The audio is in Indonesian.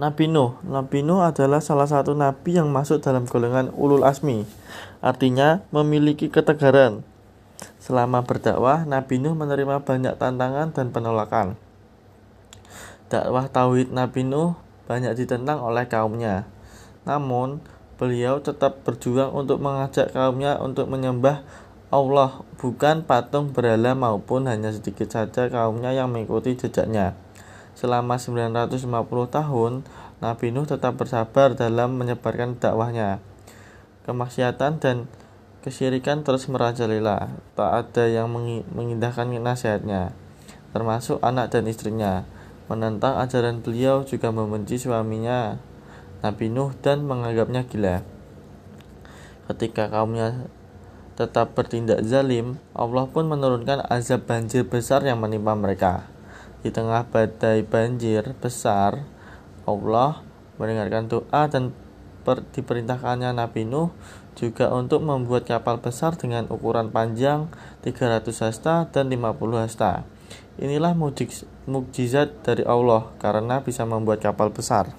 Nabi Nuh. Nabi Nuh adalah salah satu nabi yang masuk dalam golongan ulul asmi artinya memiliki ketegaran. Selama berdakwah Nabi Nuh menerima banyak tantangan dan penolakan. Dakwah tauhid Nabi Nuh banyak ditentang oleh kaumnya. Namun beliau tetap berjuang untuk mengajak kaumnya untuk menyembah Allah bukan patung berhala maupun hanya sedikit saja kaumnya yang mengikuti jejaknya Selama 950 tahun, Nabi Nuh tetap bersabar dalam menyebarkan dakwahnya. Kemaksiatan dan kesyirikan terus merajalela. Tak ada yang mengindahkan nasihatnya, termasuk anak dan istrinya. Menentang ajaran beliau juga membenci suaminya, Nabi Nuh, dan menganggapnya gila. Ketika kaumnya tetap bertindak zalim, Allah pun menurunkan azab banjir besar yang menimpa mereka. Di tengah badai banjir besar, Allah mendengarkan doa dan per, diperintahkannya Nabi Nuh juga untuk membuat kapal besar dengan ukuran panjang 300 hasta dan 50 hasta. Inilah mukjizat dari Allah karena bisa membuat kapal besar.